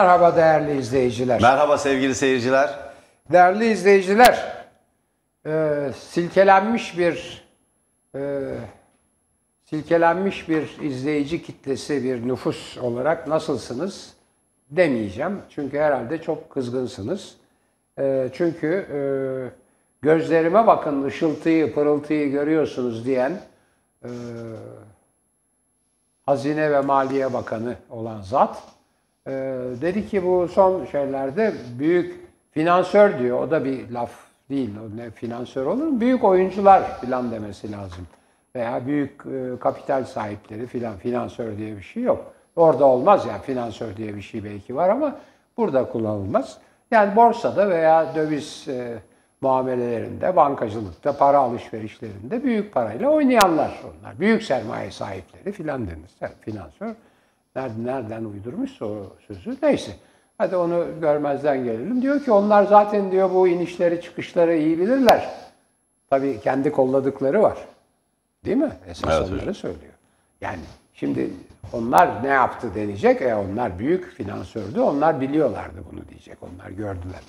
Merhaba değerli izleyiciler. Merhaba sevgili seyirciler. Değerli izleyiciler, e, silkelenmiş bir e, silkelenmiş bir izleyici kitlesi, bir nüfus olarak nasılsınız demeyeceğim. Çünkü herhalde çok kızgınsınız. E, çünkü e, gözlerime bakın ışıltıyı, pırıltıyı görüyorsunuz diyen e, Hazine ve Maliye Bakanı olan zat e, dedi ki bu son şeylerde büyük finansör diyor. O da bir laf değil. O ne finansör olur mu? Büyük oyuncular filan demesi lazım. Veya büyük e, kapital sahipleri filan finansör diye bir şey yok. Orada olmaz yani finansör diye bir şey belki var ama burada kullanılmaz. Yani borsada veya döviz e, muamelelerinde, bankacılıkta, para alışverişlerinde büyük parayla oynayanlar onlar. Büyük sermaye sahipleri filan denir. Finansör nereden, nereden uydurmuşsa o sözü neyse. Hadi onu görmezden gelelim. Diyor ki onlar zaten diyor bu inişleri çıkışları iyi bilirler. Tabii kendi kolladıkları var. Değil mi? Esas Evet, onları hocam. söylüyor. Yani şimdi onlar ne yaptı denecek. E onlar büyük finansördü. Onlar biliyorlardı bunu diyecek. Onlar gördüler.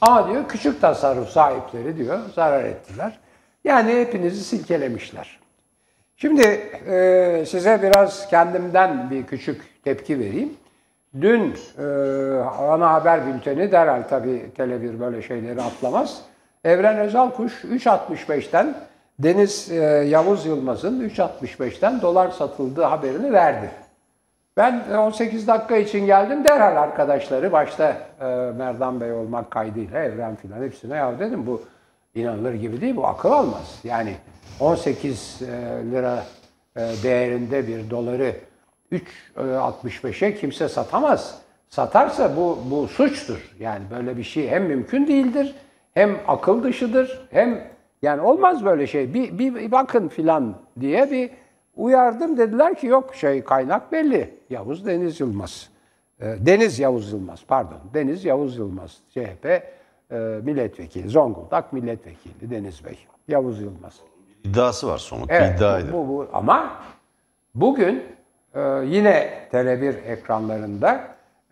Ama diyor küçük tasarruf sahipleri diyor zarar ettiler. Yani hepinizi silkelemişler. Şimdi e, size biraz kendimden bir küçük tepki vereyim. Dün e, ana haber bülteni derhal tabii Tele1 böyle şeyleri atlamaz. Evren Özalkuş 3.65'ten Deniz e, Yavuz Yılmaz'ın 3.65'ten dolar satıldığı haberini verdi. Ben 18 dakika için geldim derhal arkadaşları başta e, Merdan Bey olmak kaydıyla Evren filan hepsine ya dedim bu inanılır gibi değil bu akıl almaz. Yani 18 e, lira e, değerinde bir doları 3.65'e kimse satamaz. Satarsa bu bu suçtur. Yani böyle bir şey hem mümkün değildir hem akıl dışıdır hem yani olmaz böyle şey. Bir, bir, bakın filan diye bir uyardım. Dediler ki yok şey kaynak belli. Yavuz Deniz Yılmaz. E, Deniz Yavuz Yılmaz pardon. Deniz Yavuz Yılmaz. CHP milletvekili. Zonguldak milletvekili Deniz Bey. Yavuz Yılmaz. İddiası var somut Evet, bir iddiaydı. bu, bu, ama bugün e, yine Tele1 ekranlarında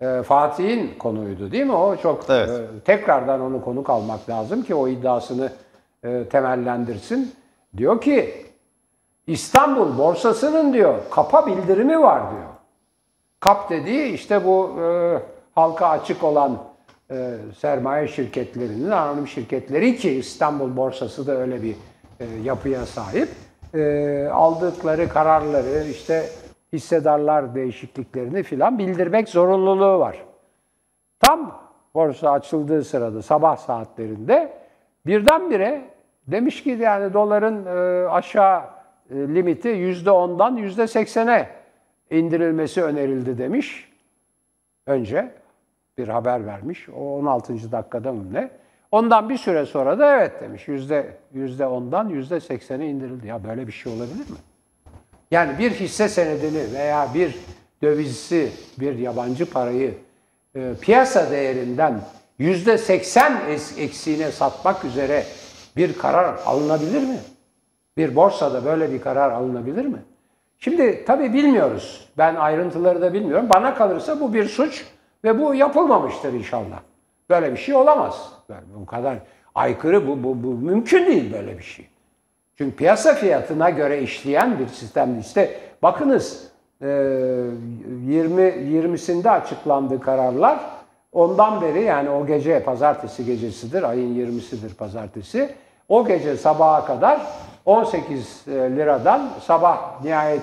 e, Fatih'in konuydu değil mi? O çok Evet. e, tekrardan onu konuk almak lazım ki o iddiasını e, temellendirsin. Diyor ki İstanbul borsasının diyor kapa bildirimi var diyor. Kap dediği işte bu e, halka açık olan e, sermaye şirketlerinin anonim şirketleri ki İstanbul borsası da öyle bir e, yapıya sahip. E, aldıkları kararları işte hissedarlar değişikliklerini filan bildirmek zorunluluğu var. Tam borsa açıldığı sırada sabah saatlerinde birdenbire demiş ki yani doların e, aşağı e, limiti %10'dan %80'e indirilmesi önerildi demiş. Önce bir haber vermiş. O 16. dakikada mı ne? Ondan bir süre sonra da evet demiş. Yüzde, yüzde ondan yüzde seksene indirildi. Ya böyle bir şey olabilir mi? Yani bir hisse senedini veya bir dövizsi, bir yabancı parayı e, piyasa değerinden yüzde seksen eksiğine satmak üzere bir karar alınabilir mi? Bir borsada böyle bir karar alınabilir mi? Şimdi tabii bilmiyoruz. Ben ayrıntıları da bilmiyorum. Bana kalırsa bu bir suç ve bu yapılmamıştır inşallah. Böyle bir şey olamaz. Yani bu kadar aykırı bu, bu, bu mümkün değil böyle bir şey. Çünkü piyasa fiyatına göre işleyen bir sistem. İşte bakınız e, 20 20'sinde açıklandı kararlar. Ondan beri yani o gece pazartesi gecesidir, ayın 20'sidir pazartesi. O gece sabaha kadar 18 liradan sabah nihayet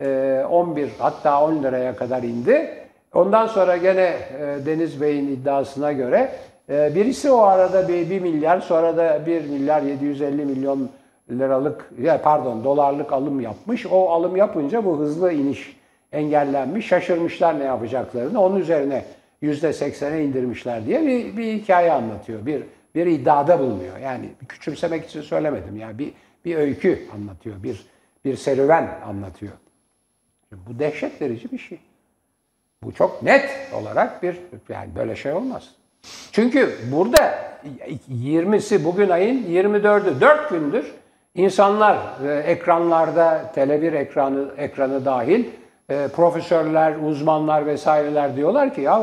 e, 11 hatta 10 liraya kadar indi. Ondan sonra gene e, Deniz Bey'in iddiasına göre e, birisi o arada bir, 1 milyar sonra da 1 milyar 750 milyon liralık ya pardon dolarlık alım yapmış. O alım yapınca bu hızlı iniş engellenmiş. Şaşırmışlar ne yapacaklarını. Onun üzerine %80'e indirmişler diye bir, bir hikaye anlatıyor. Bir bir iddiada bulunuyor. Yani küçümsemek için söylemedim. Yani bir bir öykü anlatıyor. Bir bir serüven anlatıyor. Bu dehşet verici bir şey. Bu çok net olarak bir yani böyle şey olmaz. Çünkü burada 20'si bugün ayın 24'ü 4 gündür insanlar e, ekranlarda Tele1 ekranı ekranı dahil e, profesörler, uzmanlar vesaireler diyorlar ki ya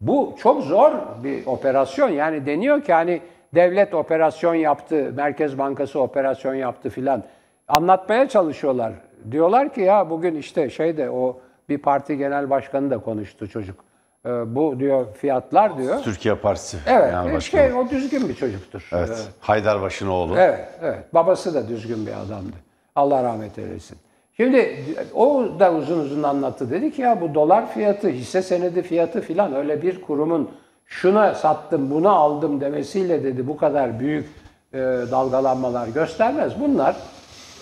Bu çok zor bir operasyon. Yani deniyor ki hani devlet operasyon yaptı, Merkez Bankası operasyon yaptı filan. Anlatmaya çalışıyorlar. Diyorlar ki ya bugün işte şeyde o bir parti genel başkanı da konuştu çocuk. Ee, bu diyor fiyatlar diyor. Türkiye Partisi Evet, Genel Başkanı. şey, o düzgün bir çocuktur. Evet. Haydarbaşı'nın oğlu. Evet, evet. Babası da düzgün bir adamdı. Allah rahmet eylesin. Şimdi o da uzun uzun anlattı. Dedi ki ya bu dolar fiyatı, hisse senedi fiyatı filan öyle bir kurumun şuna sattım, bunu aldım demesiyle dedi bu kadar büyük e, dalgalanmalar göstermez. Bunlar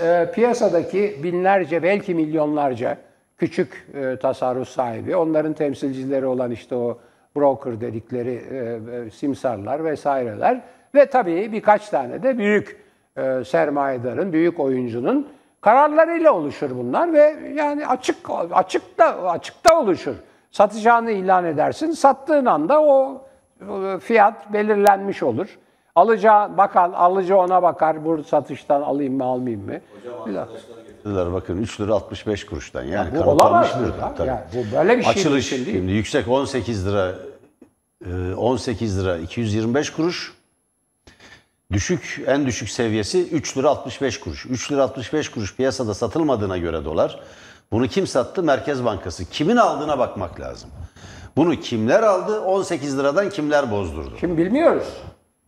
e, piyasadaki binlerce belki milyonlarca küçük e, tasarruf sahibi, onların temsilcileri olan işte o broker dedikleri e, e, simsarlar vesaireler ve tabii birkaç tane de büyük e, sermayedarın, büyük oyuncunun kararlarıyla oluşur bunlar ve yani açık açıkta açıkta oluşur. Satacağını ilan edersin, sattığın anda o fiyat belirlenmiş olur. Alacağı bakan alıcı ona bakar bu satıştan alayım mı almayayım mı? Filan. Dediler bakın 3 lira 65 kuruştan yani bu kanıtlanmış olamaz bir ya. tabii. Yani bu böyle bir şey Açılış mümkün değil. şimdi yüksek 18 lira e, 18 lira 225 kuruş. Düşük en düşük seviyesi 3 lira 65 kuruş. 3 lira 65 kuruş piyasada satılmadığına göre dolar. Bunu kim sattı? Merkez Bankası. Kimin aldığına bakmak lazım. Bunu kimler aldı? 18 liradan kimler bozdurdu? Şimdi bilmiyoruz.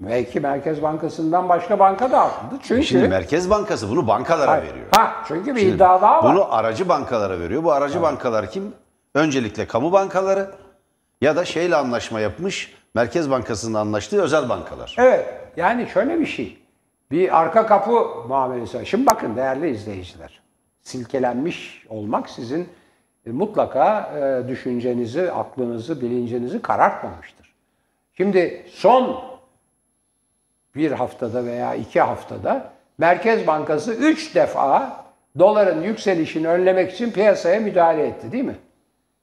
Belki Merkez Bankası'ndan başka banka da aldı. Çünkü Şimdi Merkez Bankası bunu bankalara Hayır. veriyor. Ha, çünkü bir iddia daha var. Bunu aracı bankalara veriyor. Bu aracı bankalar kim? Öncelikle kamu bankaları ya da şeyle anlaşma yapmış, Merkez Bankası'nın anlaştığı özel bankalar. Evet. Yani şöyle bir şey. Bir arka kapı muamelesi var. Şimdi bakın değerli izleyiciler. Silkelenmiş olmak sizin e, mutlaka e, düşüncenizi, aklınızı, bilincinizi karartmamıştır. Şimdi son bir haftada veya iki haftada Merkez Bankası üç defa doların yükselişini önlemek için piyasaya müdahale etti değil mi?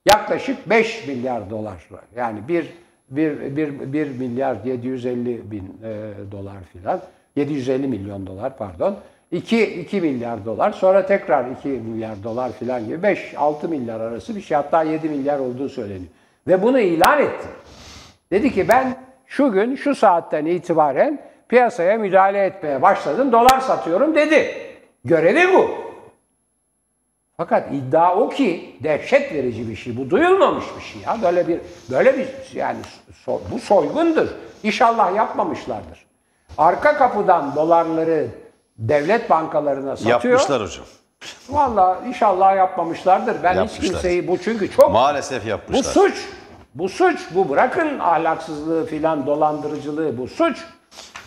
Yaklaşık 5 milyar dolar. Yani 1 bir, bir, bir milyar 750 bin e, dolar filan. 750 milyon dolar pardon. 2, 2 milyar dolar. Sonra tekrar 2 milyar dolar filan gibi 5-6 milyar arası bir şey. Hatta 7 milyar olduğu söyleniyor. Ve bunu ilan etti. Dedi ki ben şu gün şu saatten itibaren piyasaya müdahale etmeye başladım. Dolar satıyorum dedi. Görevi bu. Fakat iddia o ki dehşet verici bir şey. Bu duyulmamış bir şey ya. Böyle bir böyle bir yani so- bu soygundur. İnşallah yapmamışlardır. Arka kapıdan dolarları devlet bankalarına satıyor. Yapmışlar hocam. Vallahi inşallah yapmamışlardır. Ben hiç Yapmışlar. kimseyi bu çünkü çok Maalesef bu yapmışlar. suç. Bu suç. Bu bırakın ahlaksızlığı filan dolandırıcılığı bu suç.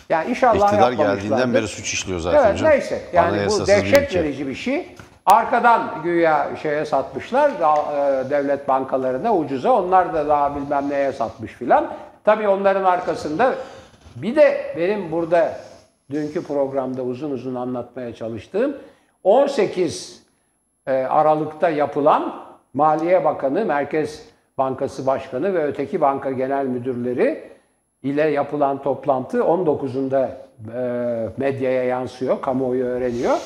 Yani inşallah İktidar geldiğinden beri suç işliyor zaten Evet hocam. neyse. Yani bu dehşet verici bir şey. Arkadan güya şeye satmışlar e, devlet bankalarına ucuza. Onlar da daha bilmem neye satmış filan. Tabii onların arkasında bir de benim burada dünkü programda uzun uzun anlatmaya çalıştığım 18 e, Aralık'ta yapılan Maliye Bakanı, Merkez Bankası Başkanı ve öteki banka genel müdürleri ile yapılan toplantı 19'unda e, medyaya yansıyor, kamuoyu öğreniyor.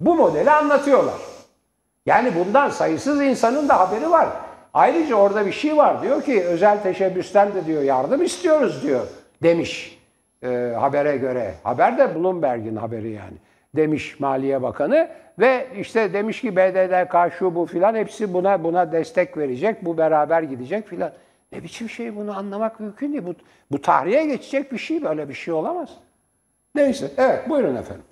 Bu modeli anlatıyorlar. Yani bundan sayısız insanın da haberi var. Ayrıca orada bir şey var. Diyor ki özel teşebbüsten de diyor yardım istiyoruz diyor demiş e, habere göre. Haber de Bloomberg'in haberi yani. Demiş Maliye Bakanı ve işte demiş ki BDDK şu bu filan hepsi buna buna destek verecek. Bu beraber gidecek filan. Ne biçim şey bunu anlamak mümkün değil. Bu, bu tarihe geçecek bir şey böyle bir şey olamaz. Neyse evet buyurun efendim.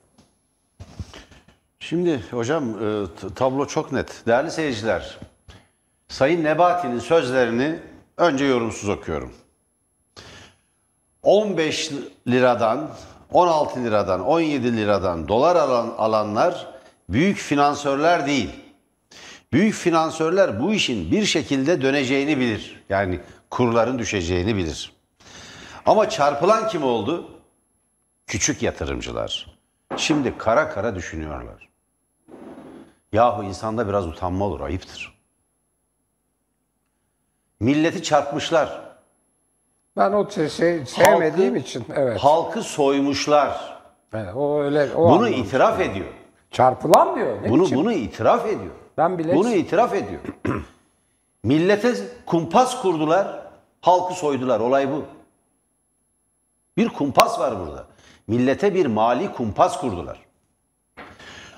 Şimdi hocam e, tablo çok net. Değerli seyirciler, Sayın Nebati'nin sözlerini önce yorumsuz okuyorum. 15 liradan, 16 liradan, 17 liradan dolar alan, alanlar büyük finansörler değil. Büyük finansörler bu işin bir şekilde döneceğini bilir. Yani kurların düşeceğini bilir. Ama çarpılan kim oldu? Küçük yatırımcılar. Şimdi kara kara düşünüyorlar. Yahu insanda biraz utanma olur, ayıptır. Milleti çarpmışlar. Ben o sesi sevmediğim Halkı- için evet. Halkı soymuşlar. Evet, o öyle o Bunu itiraf ediyor. çarpılan diyor. Ne Bunu biçim? bunu itiraf ediyor. Ben bile- Bunu itiraf ediyor. Millete kumpas kurdular. Halkı soydular. Olay bu. Bir kumpas var burada. Millete bir mali kumpas kurdular.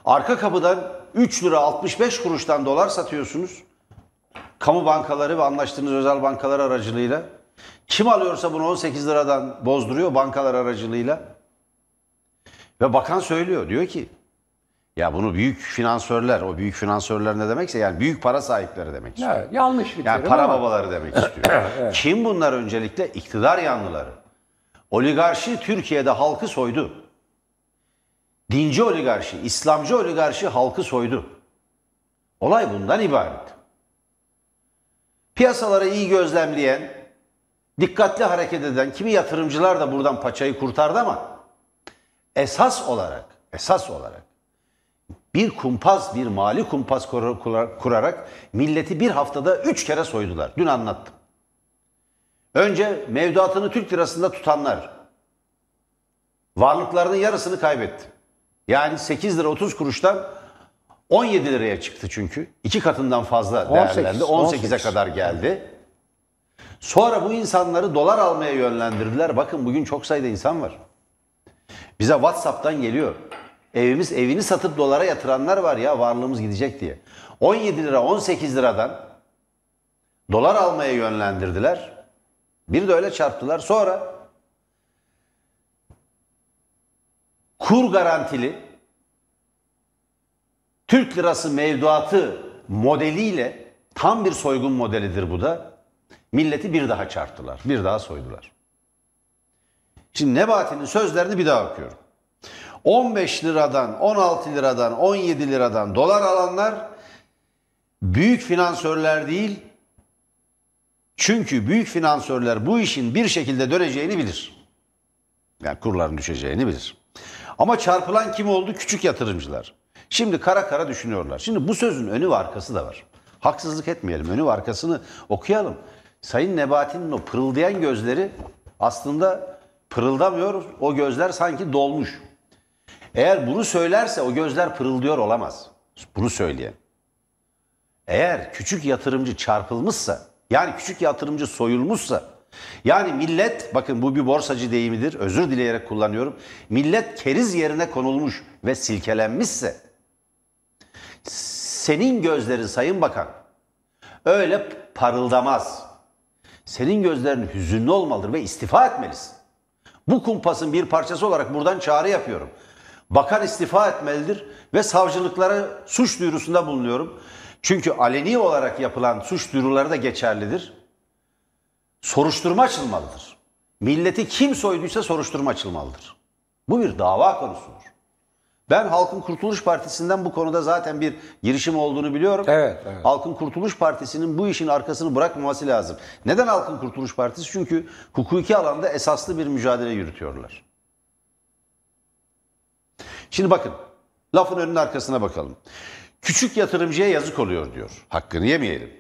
Arka kapıdan 3 lira 65 kuruştan dolar satıyorsunuz. Kamu bankaları ve anlaştığınız özel bankalar aracılığıyla. Kim alıyorsa bunu 18 liradan bozduruyor bankalar aracılığıyla. Ve bakan söylüyor. Diyor ki ya bunu büyük finansörler, o büyük finansörler ne demekse yani büyük para sahipleri demek istiyor. Evet, yanlış bir Yani para ama- babaları demek istiyor. Kim bunlar öncelikle? İktidar yanlıları. Oligarşi Türkiye'de halkı soydu. Dinci oligarşi, İslamcı oligarşi halkı soydu. Olay bundan ibaret. Piyasaları iyi gözlemleyen, dikkatli hareket eden kimi yatırımcılar da buradan paçayı kurtardı ama esas olarak, esas olarak bir kumpas, bir mali kumpas kur- kur- kurarak milleti bir haftada üç kere soydular. Dün anlattım. Önce mevduatını Türk lirasında tutanlar varlıklarının yarısını kaybetti. Yani 8 lira 30 kuruştan 17 liraya çıktı çünkü. iki katından fazla 18, değerlendi. 18'e 18. kadar geldi. Sonra bu insanları dolar almaya yönlendirdiler. Bakın bugün çok sayıda insan var. Bize WhatsApp'tan geliyor. Evimiz evini satıp dolara yatıranlar var ya varlığımız gidecek diye. 17 lira 18 liradan dolar almaya yönlendirdiler. Bir de öyle çarptılar. Sonra kur garantili Türk lirası mevduatı modeliyle tam bir soygun modelidir bu da. Milleti bir daha çarptılar. Bir daha soydular. Şimdi Nebati'nin sözlerini bir daha okuyorum. 15 liradan, 16 liradan, 17 liradan dolar alanlar büyük finansörler değil. Çünkü büyük finansörler bu işin bir şekilde döneceğini bilir. Yani kurların düşeceğini bilir. Ama çarpılan kim oldu? Küçük yatırımcılar. Şimdi kara kara düşünüyorlar. Şimdi bu sözün önü ve arkası da var. Haksızlık etmeyelim. Önü ve arkasını okuyalım. Sayın Nebati'nin o pırıldayan gözleri aslında pırıldamıyor. O gözler sanki dolmuş. Eğer bunu söylerse o gözler pırıldıyor olamaz. Bunu söyleyen. Eğer küçük yatırımcı çarpılmışsa, yani küçük yatırımcı soyulmuşsa, yani millet, bakın bu bir borsacı deyimidir, özür dileyerek kullanıyorum. Millet keriz yerine konulmuş ve silkelenmişse, senin gözlerin Sayın Bakan öyle parıldamaz. Senin gözlerin hüzünlü olmalıdır ve istifa etmelisin. Bu kumpasın bir parçası olarak buradan çağrı yapıyorum. Bakan istifa etmelidir ve savcılıklara suç duyurusunda bulunuyorum. Çünkü aleni olarak yapılan suç duyuruları da geçerlidir. Soruşturma açılmalıdır. Milleti kim soyduysa soruşturma açılmalıdır. Bu bir dava konusudur. Ben Halkın Kurtuluş Partisi'nden bu konuda zaten bir girişim olduğunu biliyorum. Evet, evet. Halkın Kurtuluş Partisi'nin bu işin arkasını bırakmaması lazım. Neden Halkın Kurtuluş Partisi? Çünkü hukuki alanda esaslı bir mücadele yürütüyorlar. Şimdi bakın, lafın önünün arkasına bakalım. Küçük yatırımcıya yazık oluyor diyor. Hakkını yemeyelim.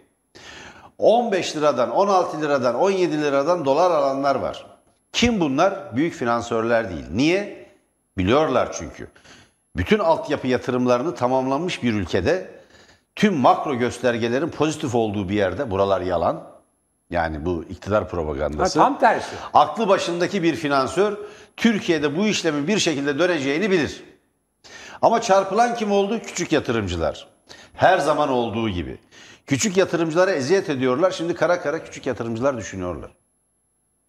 15 liradan, 16 liradan, 17 liradan dolar alanlar var. Kim bunlar? Büyük finansörler değil. Niye? Biliyorlar çünkü. Bütün altyapı yatırımlarını tamamlanmış bir ülkede tüm makro göstergelerin pozitif olduğu bir yerde, buralar yalan. Yani bu iktidar Ha, propagandası. tam tersi. Aklı başındaki bir finansör Türkiye'de bu işlemin bir şekilde döneceğini bilir. Ama çarpılan kim oldu? Küçük yatırımcılar. Her zaman olduğu gibi. Küçük yatırımcılara eziyet ediyorlar. Şimdi kara kara küçük yatırımcılar düşünüyorlar.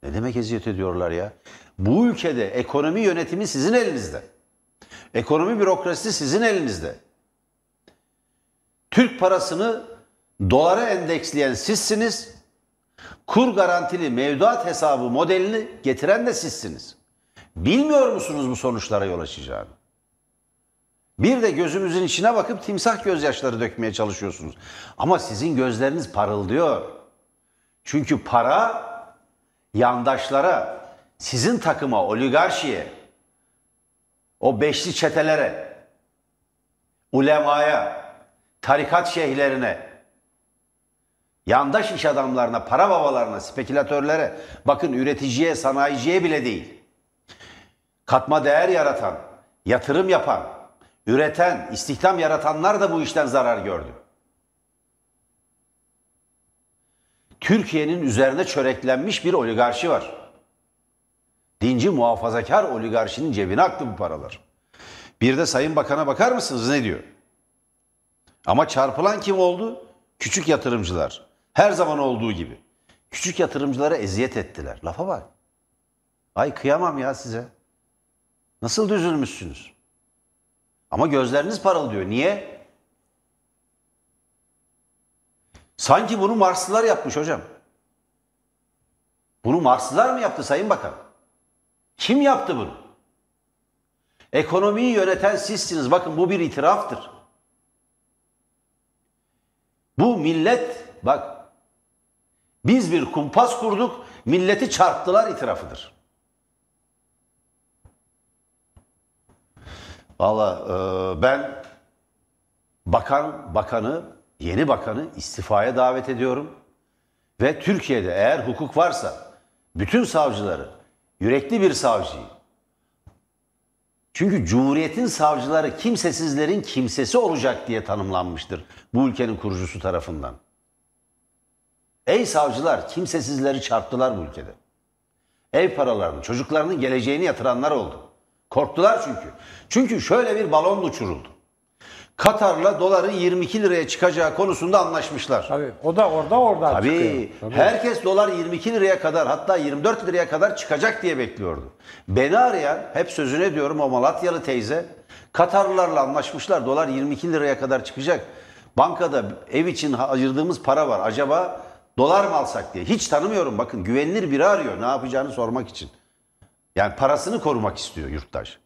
Ne demek eziyet ediyorlar ya? Bu ülkede ekonomi yönetimi sizin elinizde. Ekonomi bürokrasisi sizin elinizde. Türk parasını dolara endeksleyen sizsiniz. Kur garantili mevduat hesabı modelini getiren de sizsiniz. Bilmiyor musunuz bu sonuçlara yol açacağını? Bir de gözümüzün içine bakıp timsah gözyaşları dökmeye çalışıyorsunuz. Ama sizin gözleriniz parıldıyor. Çünkü para yandaşlara, sizin takıma, oligarşiye, o beşli çetelere, ulemaya, tarikat şeyhlerine, yandaş iş adamlarına, para babalarına, spekülatörlere, bakın üreticiye, sanayiciye bile değil. Katma değer yaratan, yatırım yapan, üreten, istihdam yaratanlar da bu işten zarar gördü. Türkiye'nin üzerine çöreklenmiş bir oligarşi var. Dinci muhafazakar oligarşinin cebine aktı bu paralar. Bir de Sayın Bakan'a bakar mısınız ne diyor? Ama çarpılan kim oldu? Küçük yatırımcılar. Her zaman olduğu gibi. Küçük yatırımcılara eziyet ettiler. Lafa bak. Ay kıyamam ya size. Nasıl düzülmüşsünüz? Ama gözleriniz parıldıyor. Niye? Sanki bunu Marslılar yapmış hocam. Bunu Marslılar mı yaptı Sayın Bakan? Kim yaptı bunu? Ekonomiyi yöneten sizsiniz. Bakın bu bir itiraftır. Bu millet bak biz bir kumpas kurduk, milleti çarptılar itirafıdır. Valla e, ben bakan bakanı, yeni bakanı istifaya davet ediyorum. Ve Türkiye'de eğer hukuk varsa bütün savcıları, yürekli bir savcıyı, çünkü Cumhuriyet'in savcıları kimsesizlerin kimsesi olacak diye tanımlanmıştır bu ülkenin kurucusu tarafından. Ey savcılar kimsesizleri çarptılar bu ülkede. Ev paralarını, çocuklarının geleceğini yatıranlar oldu. Korktular çünkü. Çünkü şöyle bir balon uçuruldu. Katar'la doların 22 liraya çıkacağı konusunda anlaşmışlar. Tabii. O da orada oradan Tabii. çıkıyor. Herkes dolar 22 liraya kadar hatta 24 liraya kadar çıkacak diye bekliyordu. Beni arayan hep sözüne diyorum o Malatyalı teyze Katarlılarla anlaşmışlar dolar 22 liraya kadar çıkacak. Bankada ev için ayırdığımız para var. Acaba dolar mı alsak diye. Hiç tanımıyorum bakın güvenilir biri arıyor ne yapacağını sormak için. Yani parasını korumak istiyor yurttaş.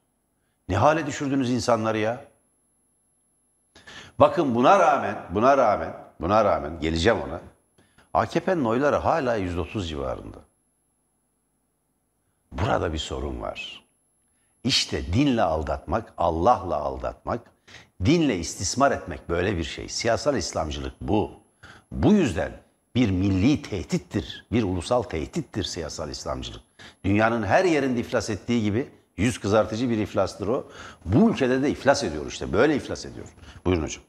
Ne hale düşürdünüz insanları ya? Bakın buna rağmen, buna rağmen, buna rağmen geleceğim ona. AKP'nin oyları hala 130 civarında. Burada bir sorun var. İşte dinle aldatmak, Allah'la aldatmak, dinle istismar etmek böyle bir şey. Siyasal İslamcılık bu. Bu yüzden bir milli tehdittir, bir ulusal tehdittir siyasal İslamcılık. Dünyanın her yerinde iflas ettiği gibi yüz kızartıcı bir iflastır o. Bu ülkede de iflas ediyor işte, böyle iflas ediyor. Buyurun hocam.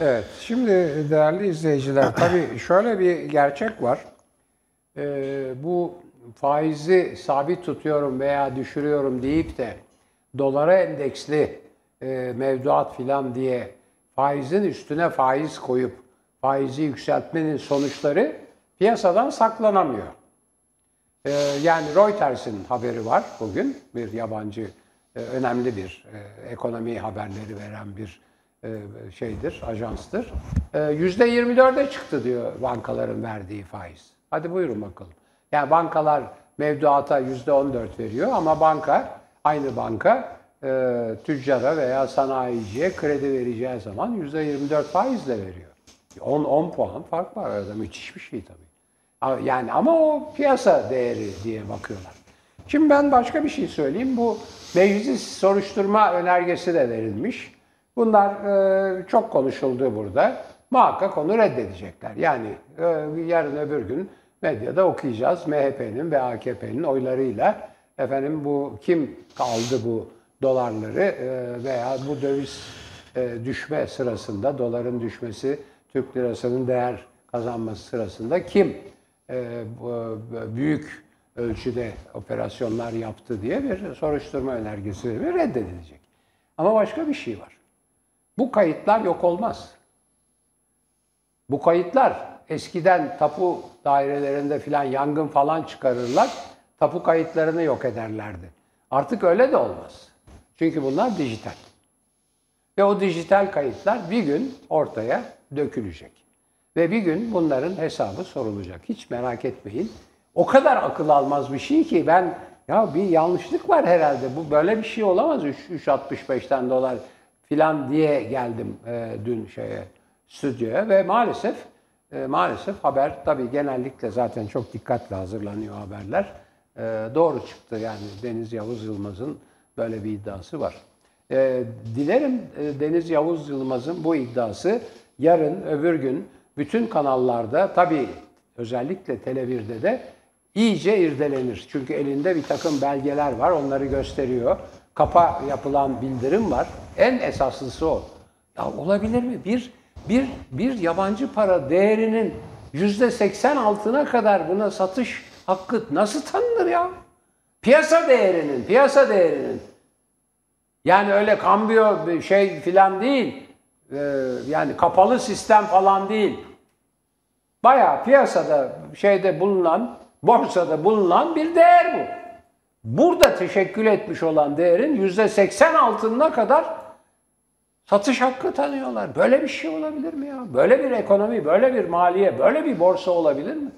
Evet, şimdi değerli izleyiciler, tabii şöyle bir gerçek var. Ee, bu faizi sabit tutuyorum veya düşürüyorum deyip de dolara endeksli e, mevduat filan diye faizin üstüne faiz koyup faizi yükseltmenin sonuçları piyasadan saklanamıyor. Ee, yani Reuters'in haberi var bugün, bir yabancı e, önemli bir e, ekonomi haberleri veren bir e, şeydir, ajanstır. Yüzde 24'e çıktı diyor bankaların verdiği faiz. Hadi buyurun bakalım. Yani bankalar mevduata yüzde 14 veriyor ama banka, aynı banka e, tüccara veya sanayiciye kredi vereceği zaman yüzde 24 faizle veriyor. 10, 10 puan fark var arada müthiş bir şey tabii. Yani ama o piyasa değeri diye bakıyorlar. Şimdi ben başka bir şey söyleyeyim. Bu meclis soruşturma önergesi de verilmiş. Bunlar e, çok konuşuldu burada. Muhakkak onu reddedecekler. Yani e, yarın öbür gün medyada okuyacağız. MHP'nin ve AKP'nin oylarıyla efendim bu kim aldı bu dolarları e, veya bu döviz e, düşme sırasında doların düşmesi Türk lirasının değer kazanması sırasında kim büyük ölçüde operasyonlar yaptı diye bir soruşturma önergesi ve reddedilecek. Ama başka bir şey var. Bu kayıtlar yok olmaz. Bu kayıtlar eskiden tapu dairelerinde filan yangın falan çıkarırlar. Tapu kayıtlarını yok ederlerdi. Artık öyle de olmaz. Çünkü bunlar dijital. Ve o dijital kayıtlar bir gün ortaya dökülecek. Ve bir gün bunların hesabı sorulacak. Hiç merak etmeyin. O kadar akıl almaz bir şey ki ben ya bir yanlışlık var herhalde. Bu böyle bir şey olamaz 3.65'ten dolar filan diye geldim e, dün şeye stüdyoya ve maalesef e, maalesef haber tabii genellikle zaten çok dikkatle hazırlanıyor haberler. E, doğru çıktı yani Deniz Yavuz Yılmaz'ın böyle bir iddiası var. E, dilerim e, Deniz Yavuz Yılmaz'ın bu iddiası yarın öbür gün bütün kanallarda tabii özellikle Tele1'de de iyice irdelenir. Çünkü elinde bir takım belgeler var onları gösteriyor. Kapa yapılan bildirim var. En esaslısı o. Ya olabilir mi? Bir bir bir yabancı para değerinin yüzde 80 altına kadar buna satış hakkı nasıl tanınır ya? Piyasa değerinin, piyasa değerinin. Yani öyle kambiyo şey filan değil. Ee, yani kapalı sistem falan değil. Bayağı piyasada şeyde bulunan, borsada bulunan bir değer bu. Burada teşekkül etmiş olan değerin yüzde 80 altına kadar satış hakkı tanıyorlar. Böyle bir şey olabilir mi ya? Böyle bir ekonomi, böyle bir maliye, böyle bir borsa olabilir mi?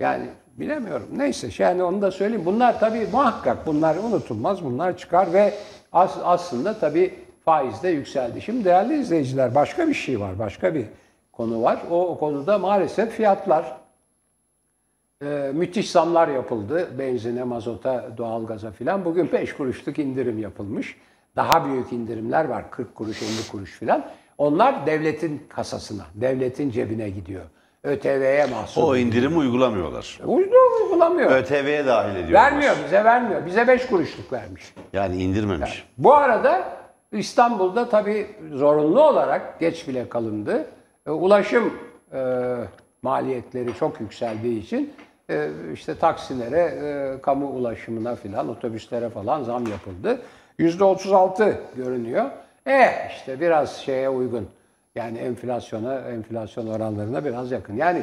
Yani bilemiyorum. Neyse yani onu da söyleyeyim. Bunlar tabii muhakkak bunlar unutulmaz. Bunlar çıkar ve as- aslında tabii faiz de yükseldi. Şimdi değerli izleyiciler başka bir şey var. Başka bir konu var. O, o konuda maalesef fiyatlar ee, müthiş zamlar yapıldı. Benzine, mazota, doğalgaza filan. Bugün 5 kuruşluk indirim yapılmış. Daha büyük indirimler var. 40 kuruş, 50 kuruş filan. Onlar devletin kasasına, devletin cebine gidiyor. ÖTV'ye mahsus. O indirimi uygulamıyorlar. Uydu uygulamıyor. ÖTV'ye dahil ediyorlar. Vermiyor, bize vermiyor. Bize 5 kuruşluk vermiş. Yani indirmemiş. Bu arada İstanbul'da tabii zorunlu olarak geç bile kalındı. E, Ulaşım e, maliyetleri çok yükseldiği için e, işte taksilere, e, kamu ulaşımına filan, otobüslere falan zam yapıldı. %36 görünüyor. E işte biraz şeye uygun. Yani enflasyona, enflasyon oranlarına biraz yakın. Yani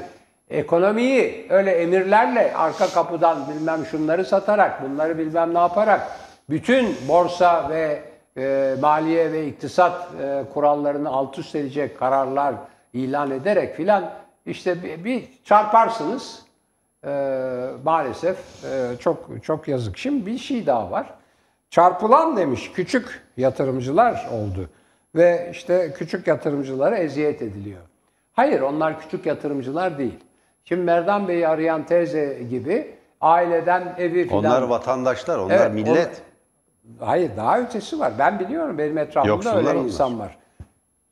ekonomiyi öyle emirlerle arka kapıdan bilmem şunları satarak, bunları bilmem ne yaparak bütün borsa ve e, maliye ve iktisat e, kurallarını alt üst edecek kararlar ilan ederek filan işte bir, bir çarparsınız. E, maalesef e, çok çok yazık. Şimdi bir şey daha var. Çarpılan demiş küçük yatırımcılar oldu ve işte küçük yatırımcılara eziyet ediliyor. Hayır onlar küçük yatırımcılar değil. Şimdi Merdan Bey'i arayan teyze gibi aileden evi filan... Onlar vatandaşlar, onlar Evet, millet. Hayır daha ötesi var. Ben biliyorum benim etrafımda Yoksullar öyle onlar. insan var.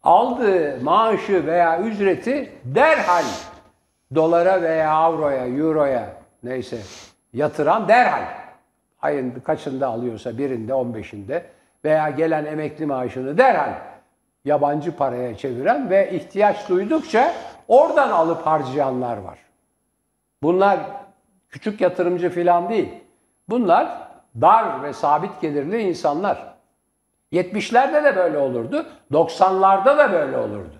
Aldığı maaşı veya ücreti derhal dolara veya avroya, euroya neyse yatıran derhal. Ayın kaçında alıyorsa birinde, 15'inde veya gelen emekli maaşını derhal yabancı paraya çeviren ve ihtiyaç duydukça oradan alıp harcayanlar var. Bunlar küçük yatırımcı falan değil. Bunlar dar ve sabit gelirli insanlar. 70'lerde de böyle olurdu. 90'larda da böyle olurdu.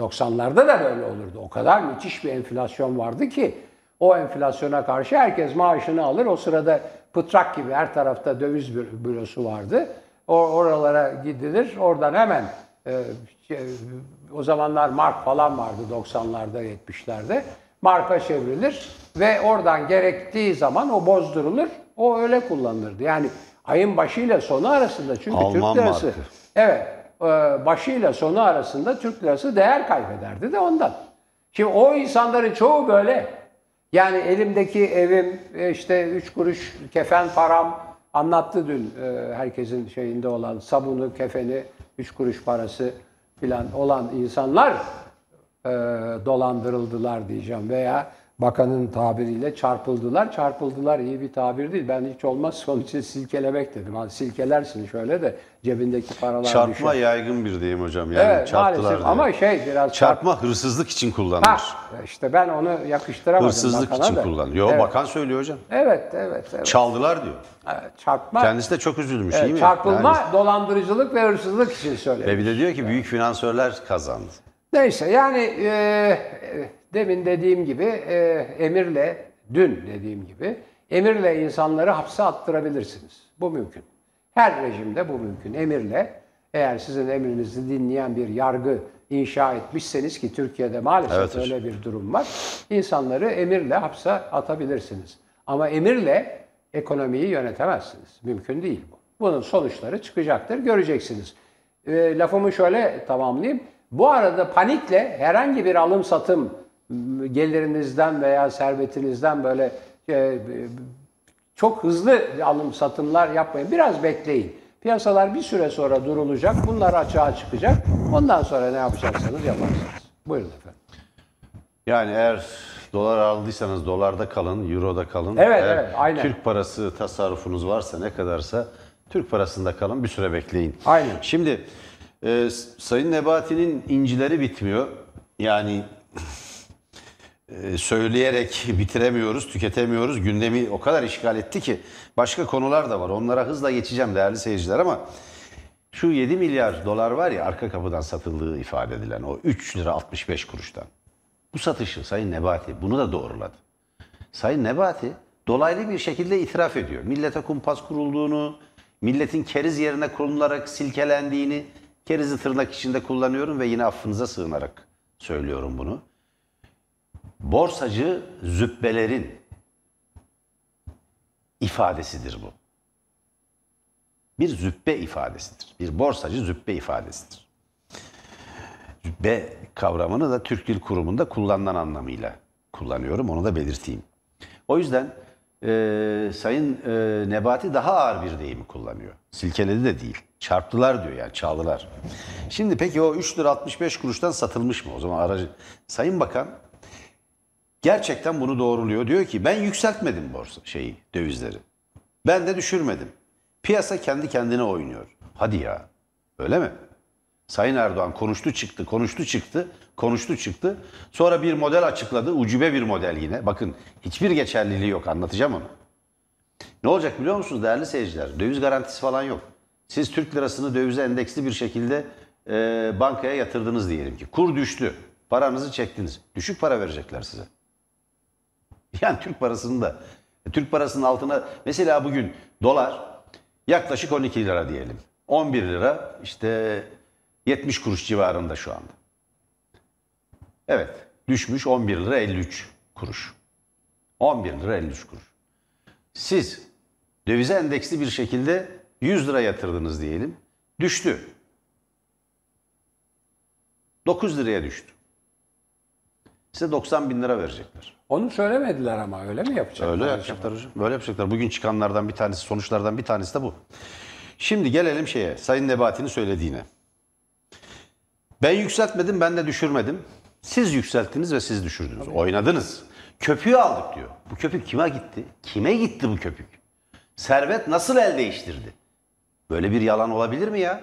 90'larda da böyle olurdu. O kadar müthiş bir enflasyon vardı ki o enflasyona karşı herkes maaşını alır. O sırada pıtrak gibi her tarafta döviz bü- bürosu vardı. O oralara gidilir. Oradan hemen e, şey, o zamanlar mark falan vardı 90'larda 70'lerde. Marka çevrilir ve oradan gerektiği zaman o bozdurulur. O öyle kullanılırdı. Yani ayın başıyla sonu arasında çünkü Alman Türk lirası markı. Evet. e, Başıyla sonu arasında Türk lirası değer kaybederdi de ondan. Şimdi o insanların çoğu böyle. Yani elimdeki evim e, işte üç kuruş kefen param anlattı dün e, herkesin şeyinde olan sabunu, kefeni, üç kuruş parası filan olan insanlar dolandırıldılar diyeceğim veya bakanın tabiriyle çarpıldılar. Çarpıldılar iyi bir tabir değil. Ben hiç olmazsa onun için silkelemek dedim. Hani silkelersin şöyle de cebindeki paralar Çarpma düşer. yaygın bir deyim hocam. Yani Evet çarptılar maalesef diye. ama şey biraz Çarpma hırsızlık için kullanılır. Ha, işte ben onu yakıştıramadım Hırsızlık için da. kullanılır. Yo evet. bakan söylüyor hocam. Evet, evet, evet. Çaldılar diyor. Evet, çarpma, Kendisi de çok üzülmüş evet, iyi mi? çarpılma, Yani- dolandırıcılık ve hırsızlık için söylüyorum. ve bir de diyor ki büyük finansörler kazandı. Neyse yani e, demin dediğim gibi e, emirle, dün dediğim gibi emirle insanları hapse attırabilirsiniz. Bu mümkün. Her rejimde bu mümkün. Emirle eğer sizin emrinizi dinleyen bir yargı inşa etmişseniz ki Türkiye'de maalesef Evet öyle bir durum var. İnsanları emirle hapse atabilirsiniz. Ama emirle ekonomiyi yönetemezsiniz. Mümkün değil bu. Bunun sonuçları çıkacaktır, göreceksiniz. E, lafımı şöyle tamamlayayım. Bu arada panikle herhangi bir alım satım gelirinizden veya servetinizden böyle e, çok hızlı alım satımlar yapmayın. Biraz bekleyin. Piyasalar bir süre sonra durulacak. Bunlar açığa çıkacak. Ondan sonra ne yapacaksanız yaparsınız. Buyurun efendim. Yani eğer dolar aldıysanız dolarda kalın, euroda kalın. Evet, Eğer evet, aynen. Türk parası tasarrufunuz varsa ne kadarsa Türk parasında kalın bir süre bekleyin. Aynen. Şimdi e, Sayın Nebati'nin incileri bitmiyor. Yani e, söyleyerek bitiremiyoruz, tüketemiyoruz. Gündemi o kadar işgal etti ki başka konular da var. Onlara hızla geçeceğim değerli seyirciler ama şu 7 milyar dolar var ya arka kapıdan satıldığı ifade edilen o 3 lira 65 kuruştan. Bu satışı Sayın Nebati bunu da doğruladı. Sayın Nebati dolaylı bir şekilde itiraf ediyor. Millete kumpas kurulduğunu, milletin keriz yerine konularak silkelendiğini, kerizi tırnak içinde kullanıyorum ve yine affınıza sığınarak söylüyorum bunu. Borsacı züppelerin ifadesidir bu. Bir züppe ifadesidir. Bir borsacı züppe ifadesidir. Züppe kavramını da Türk Dil Kurumu'nda kullanılan anlamıyla kullanıyorum. Onu da belirteyim. O yüzden e, Sayın e, Nebati daha ağır bir deyimi kullanıyor. Silkeledi de değil. Çarptılar diyor yani çaldılar. Şimdi peki o 3 lira 65 kuruştan satılmış mı? O zaman aracı... Sayın Bakan gerçekten bunu doğruluyor. Diyor ki ben yükseltmedim borsa şeyi, dövizleri. Ben de düşürmedim. Piyasa kendi kendine oynuyor. Hadi ya. Öyle mi? Sayın Erdoğan konuştu çıktı, konuştu çıktı, konuştu çıktı. Sonra bir model açıkladı. Ucube bir model yine. Bakın hiçbir geçerliliği yok. Anlatacağım onu. Ne olacak biliyor musunuz değerli seyirciler? Döviz garantisi falan yok. Siz Türk lirasını dövize endeksli bir şekilde e, bankaya yatırdınız diyelim ki. Kur düştü. Paranızı çektiniz. Düşük para verecekler size. Yani Türk parasını da Türk parasının altına mesela bugün dolar yaklaşık 12 lira diyelim. 11 lira işte 70 kuruş civarında şu anda. Evet düşmüş 11 lira 53 kuruş. 11 lira 53 kuruş. Siz dövize endeksli bir şekilde 100 lira yatırdınız diyelim. Düştü. 9 liraya düştü. Size 90 bin lira verecekler. Onu söylemediler ama öyle mi yapacaklar? Öyle yapacaklar hocam. Böyle yapacaklar. Bugün çıkanlardan bir tanesi, sonuçlardan bir tanesi de bu. Şimdi gelelim şeye, Sayın Nebati'nin söylediğine. Ben yükseltmedim, ben de düşürmedim. Siz yükselttiniz ve siz düşürdünüz. Oynadınız. Köpüğü aldık diyor. Bu köpük kime gitti? Kime gitti bu köpük? Servet nasıl el değiştirdi? Böyle bir yalan olabilir mi ya?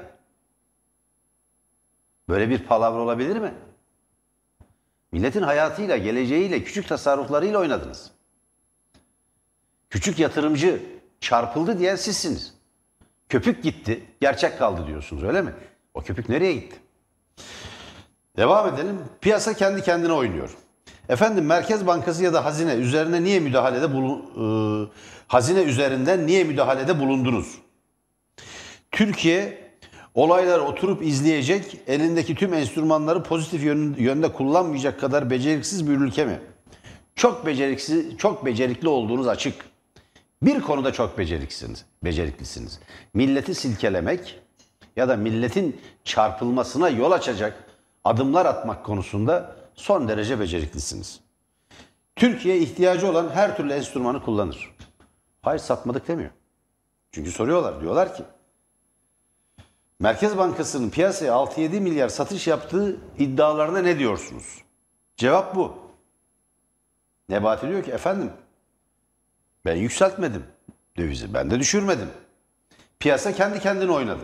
Böyle bir palavra olabilir mi? Milletin hayatıyla, geleceğiyle, küçük tasarruflarıyla oynadınız. Küçük yatırımcı çarpıldı diyen sizsiniz. Köpük gitti, gerçek kaldı diyorsunuz öyle mi? O köpük nereye gitti? Devam edelim. Piyasa kendi kendine oynuyor. Efendim Merkez Bankası ya da hazine üzerine niye müdahalede bulun, e, hazine üzerinden niye müdahalede bulundunuz? Türkiye olaylar oturup izleyecek, elindeki tüm enstrümanları pozitif yön- yönde kullanmayacak kadar beceriksiz bir ülke mi? Çok beceriksiz, çok becerikli olduğunuz açık. Bir konuda çok beceriksiniz, beceriklisiniz. Milleti silkelemek ya da milletin çarpılmasına yol açacak adımlar atmak konusunda son derece beceriklisiniz. Türkiye ihtiyacı olan her türlü enstrümanı kullanır. Hayır satmadık demiyor. Çünkü soruyorlar. Diyorlar ki Merkez Bankası'nın piyasaya 6-7 milyar satış yaptığı iddialarına ne diyorsunuz? Cevap bu. Nebati diyor ki efendim ben yükseltmedim dövizi. Ben de düşürmedim. Piyasa kendi kendine oynadı.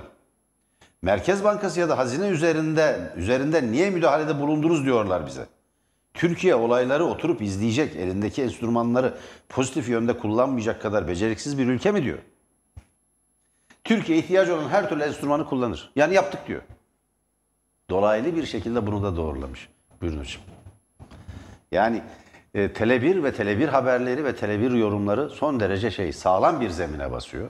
Merkez Bankası ya da hazine üzerinde üzerinde niye müdahalede bulundunuz diyorlar bize. Türkiye olayları oturup izleyecek, elindeki enstrümanları pozitif yönde kullanmayacak kadar beceriksiz bir ülke mi diyor. Türkiye ihtiyacı olan her türlü enstrümanı kullanır. Yani yaptık diyor. Dolaylı bir şekilde bunu da doğrulamış. Buyurun hocam. Yani e, Tele1 ve Tele1 haberleri ve Tele1 yorumları son derece şey sağlam bir zemine basıyor.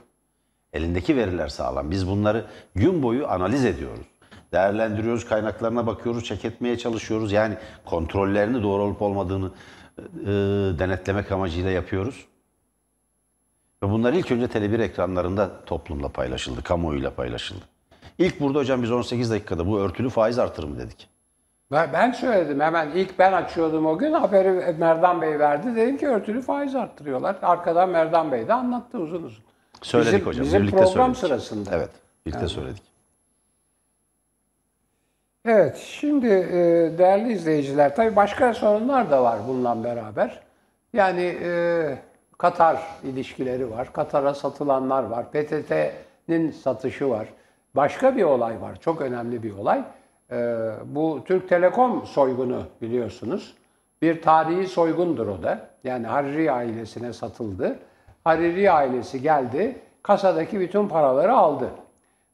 Elindeki veriler sağlam. Biz bunları gün boyu analiz ediyoruz. Değerlendiriyoruz, kaynaklarına bakıyoruz, çek etmeye çalışıyoruz. Yani kontrollerini doğru olup olmadığını e, denetlemek amacıyla yapıyoruz. Ve bunlar ilk önce Tele1 ekranlarında toplumla paylaşıldı, kamuoyuyla paylaşıldı. İlk burada hocam biz 18 dakikada bu örtülü faiz artırımı dedik. Ben, söyledim hemen ilk ben açıyordum o gün haberi Merdan Bey verdi. Dedim ki örtülü faiz arttırıyorlar. Arkadan Merdan Bey de anlattı uzun uzun. Söyledik Bizim- hocam. bizim birlikte program söyledik. sırasında. Evet, birlikte söyledik. Evet, şimdi e, değerli izleyiciler, tabii başka sorunlar da var bununla beraber. Yani e, Katar ilişkileri var, Katar'a satılanlar var, PTT'nin satışı var. Başka bir olay var, çok önemli bir olay. Ee, bu Türk Telekom soygunu biliyorsunuz. Bir tarihi soygundur o da. Yani Hariri ailesine satıldı. Hariri ailesi geldi, kasadaki bütün paraları aldı.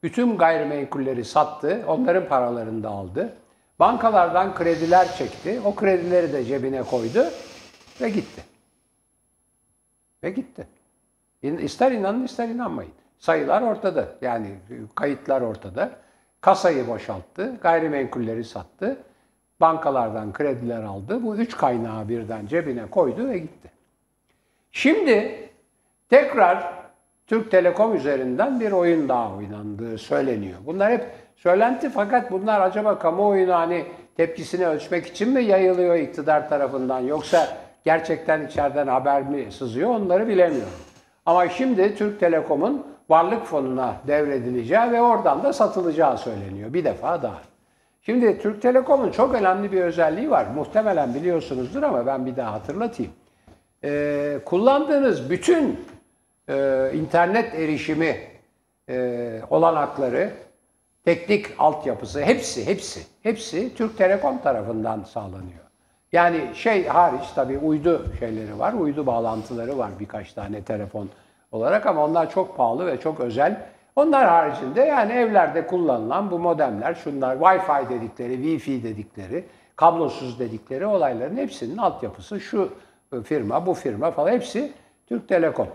Bütün gayrimenkulleri sattı, onların paralarını da aldı. Bankalardan krediler çekti, o kredileri de cebine koydu ve gitti. Ve gitti. İster inanın ister inanmayın. Sayılar ortada. Yani kayıtlar ortada. Kasayı boşalttı, gayrimenkulleri sattı. Bankalardan krediler aldı. Bu üç kaynağı birden cebine koydu ve gitti. Şimdi tekrar Türk Telekom üzerinden bir oyun daha oynandığı söyleniyor. Bunlar hep söylenti fakat bunlar acaba kamuoyuna hani tepkisini ölçmek için mi yayılıyor iktidar tarafından yoksa gerçekten içeriden haber mi sızıyor onları bilemiyorum. Ama şimdi Türk Telekom'un varlık fonuna devredileceği ve oradan da satılacağı söyleniyor bir defa daha. Şimdi Türk Telekom'un çok önemli bir özelliği var. Muhtemelen biliyorsunuzdur ama ben bir daha hatırlatayım. Ee, kullandığınız bütün e, internet erişimi e, olanakları, teknik altyapısı hepsi hepsi hepsi Türk Telekom tarafından sağlanıyor. Yani şey hariç tabii uydu şeyleri var, uydu bağlantıları var birkaç tane telefon olarak ama onlar çok pahalı ve çok özel. Onlar haricinde yani evlerde kullanılan bu modemler, şunlar Wi-Fi dedikleri, Wi-Fi dedikleri, kablosuz dedikleri olayların hepsinin altyapısı şu firma, bu firma falan hepsi Türk Telekom.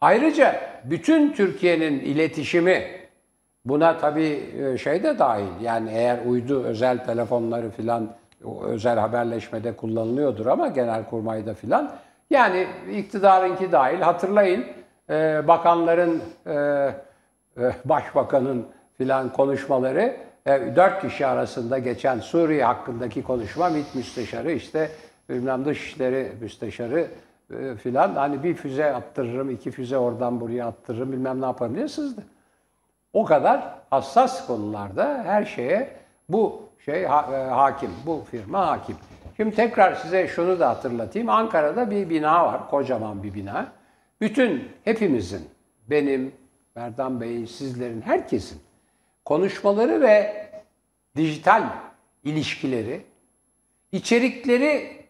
Ayrıca bütün Türkiye'nin iletişimi buna tabii e, şey de dahil. Yani eğer uydu özel telefonları filan özel haberleşmede kullanılıyordur ama genel kurmayda filan. Yani iktidarınki dahil hatırlayın e, bakanların e, başbakanın filan konuşmaları dört kişi arasında geçen Suriye hakkındaki konuşma MİT müsteşarı işte bilmem dışişleri müsteşarı filan hani bir füze attırırım, iki füze oradan buraya attırırım bilmem ne yaparım diye sızdı. O kadar hassas konularda her şeye bu şey ha- e, hakim, bu firma hakim. Şimdi tekrar size şunu da hatırlatayım. Ankara'da bir bina var, kocaman bir bina. Bütün hepimizin, benim, Merdan Bey'in, sizlerin, herkesin konuşmaları ve dijital ilişkileri, içerikleri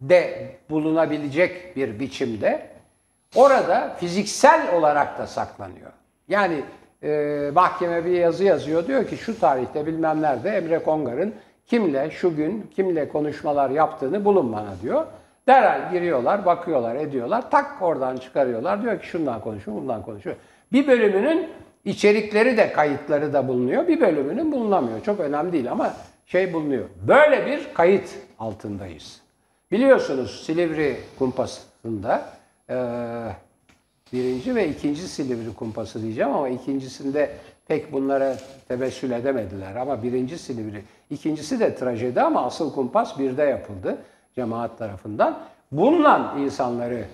de bulunabilecek bir biçimde orada fiziksel olarak da saklanıyor. Yani e, mahkeme bir yazı yazıyor diyor ki şu tarihte bilmem nerede Emre Kongar'ın kimle şu gün kimle konuşmalar yaptığını bulun bana diyor. Derhal giriyorlar, bakıyorlar, ediyorlar. Tak oradan çıkarıyorlar. Diyor ki şundan konuşuyor, bundan konuşuyor. Bir bölümünün içerikleri de kayıtları da bulunuyor. Bir bölümünün bulunamıyor. Çok önemli değil ama şey bulunuyor. Böyle bir kayıt altındayız. Biliyorsunuz Silivri kumpasında e, birinci ve ikinci Silivri kumpası diyeceğim ama ikincisinde pek bunlara tebessül edemediler. Ama birinci Silivri, ikincisi de trajedi ama asıl kumpas birde yapıldı cemaat tarafından. Bununla insanları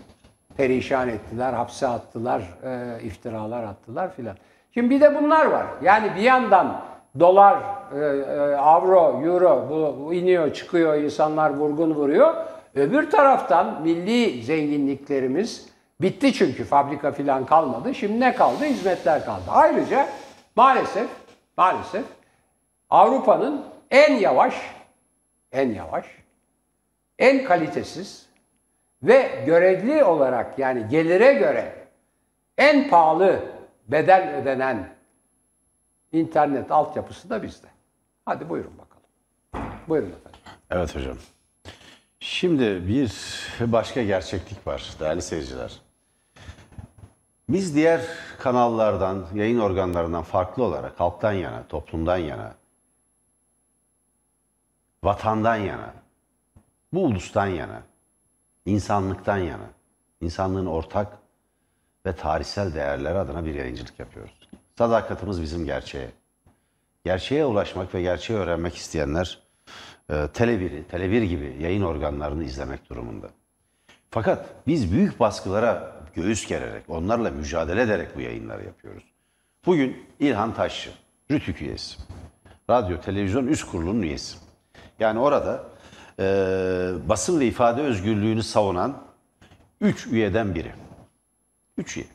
perişan ettiler, hapse attılar, e, iftiralar attılar filan. Şimdi bir de bunlar var. Yani bir yandan dolar, e, e, avro, euro bu, bu iniyor, çıkıyor, insanlar vurgun vuruyor. Öbür taraftan milli zenginliklerimiz bitti çünkü fabrika filan kalmadı. Şimdi ne kaldı? Hizmetler kaldı. Ayrıca maalesef maalesef Avrupa'nın en yavaş en yavaş en kalitesiz ve görevli olarak yani gelire göre en pahalı bedel ödenen internet altyapısı da bizde. Hadi buyurun bakalım. Buyurun efendim. Evet hocam. Şimdi bir başka gerçeklik var değerli seyirciler. Biz diğer kanallardan, yayın organlarından farklı olarak halktan yana, toplumdan yana, vatandan yana, bu ulustan yana, insanlıktan yana, insanlığın ortak ve tarihsel değerleri adına bir yayıncılık yapıyoruz. Sadakatimiz bizim gerçeğe. Gerçeğe ulaşmak ve gerçeği öğrenmek isteyenler e, Tele1'i, Tele1 gibi yayın organlarını izlemek durumunda. Fakat biz büyük baskılara göğüs gererek, onlarla mücadele ederek bu yayınları yapıyoruz. Bugün İlhan Taşçı, RÜTÜK üyesi, radyo, televizyon üst kurulunun üyesi. Yani orada e, basın ve ifade özgürlüğünü savunan üç üyeden biri. Üç üye.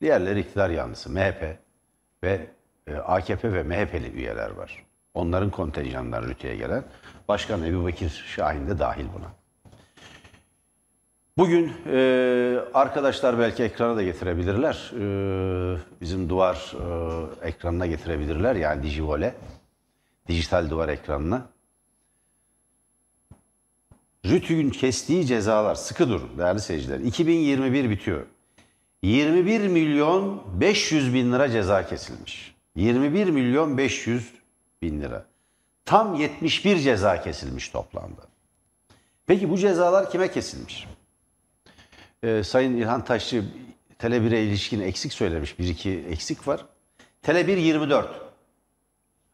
Diğerleri iktidar yanlısı, MHP ve e, AKP ve MHP'li üyeler var. Onların kontenjanından rütüye gelen. Başkan Ebu Bekir Şahin de dahil buna. Bugün e, arkadaşlar belki ekrana da getirebilirler. E, bizim duvar e, ekranına getirebilirler. Yani Dijivole. Dijital duvar ekranına. Rütü'nün kestiği cezalar, sıkı durun değerli seyirciler. 2021 bitiyor. 21 milyon 500 bin lira ceza kesilmiş. 21 milyon 500 bin lira. Tam 71 ceza kesilmiş toplamda. Peki bu cezalar kime kesilmiş? Ee, Sayın İlhan Taşçı Tele 1'e ilişkin eksik söylemiş. Bir iki eksik var. Tele 1 24.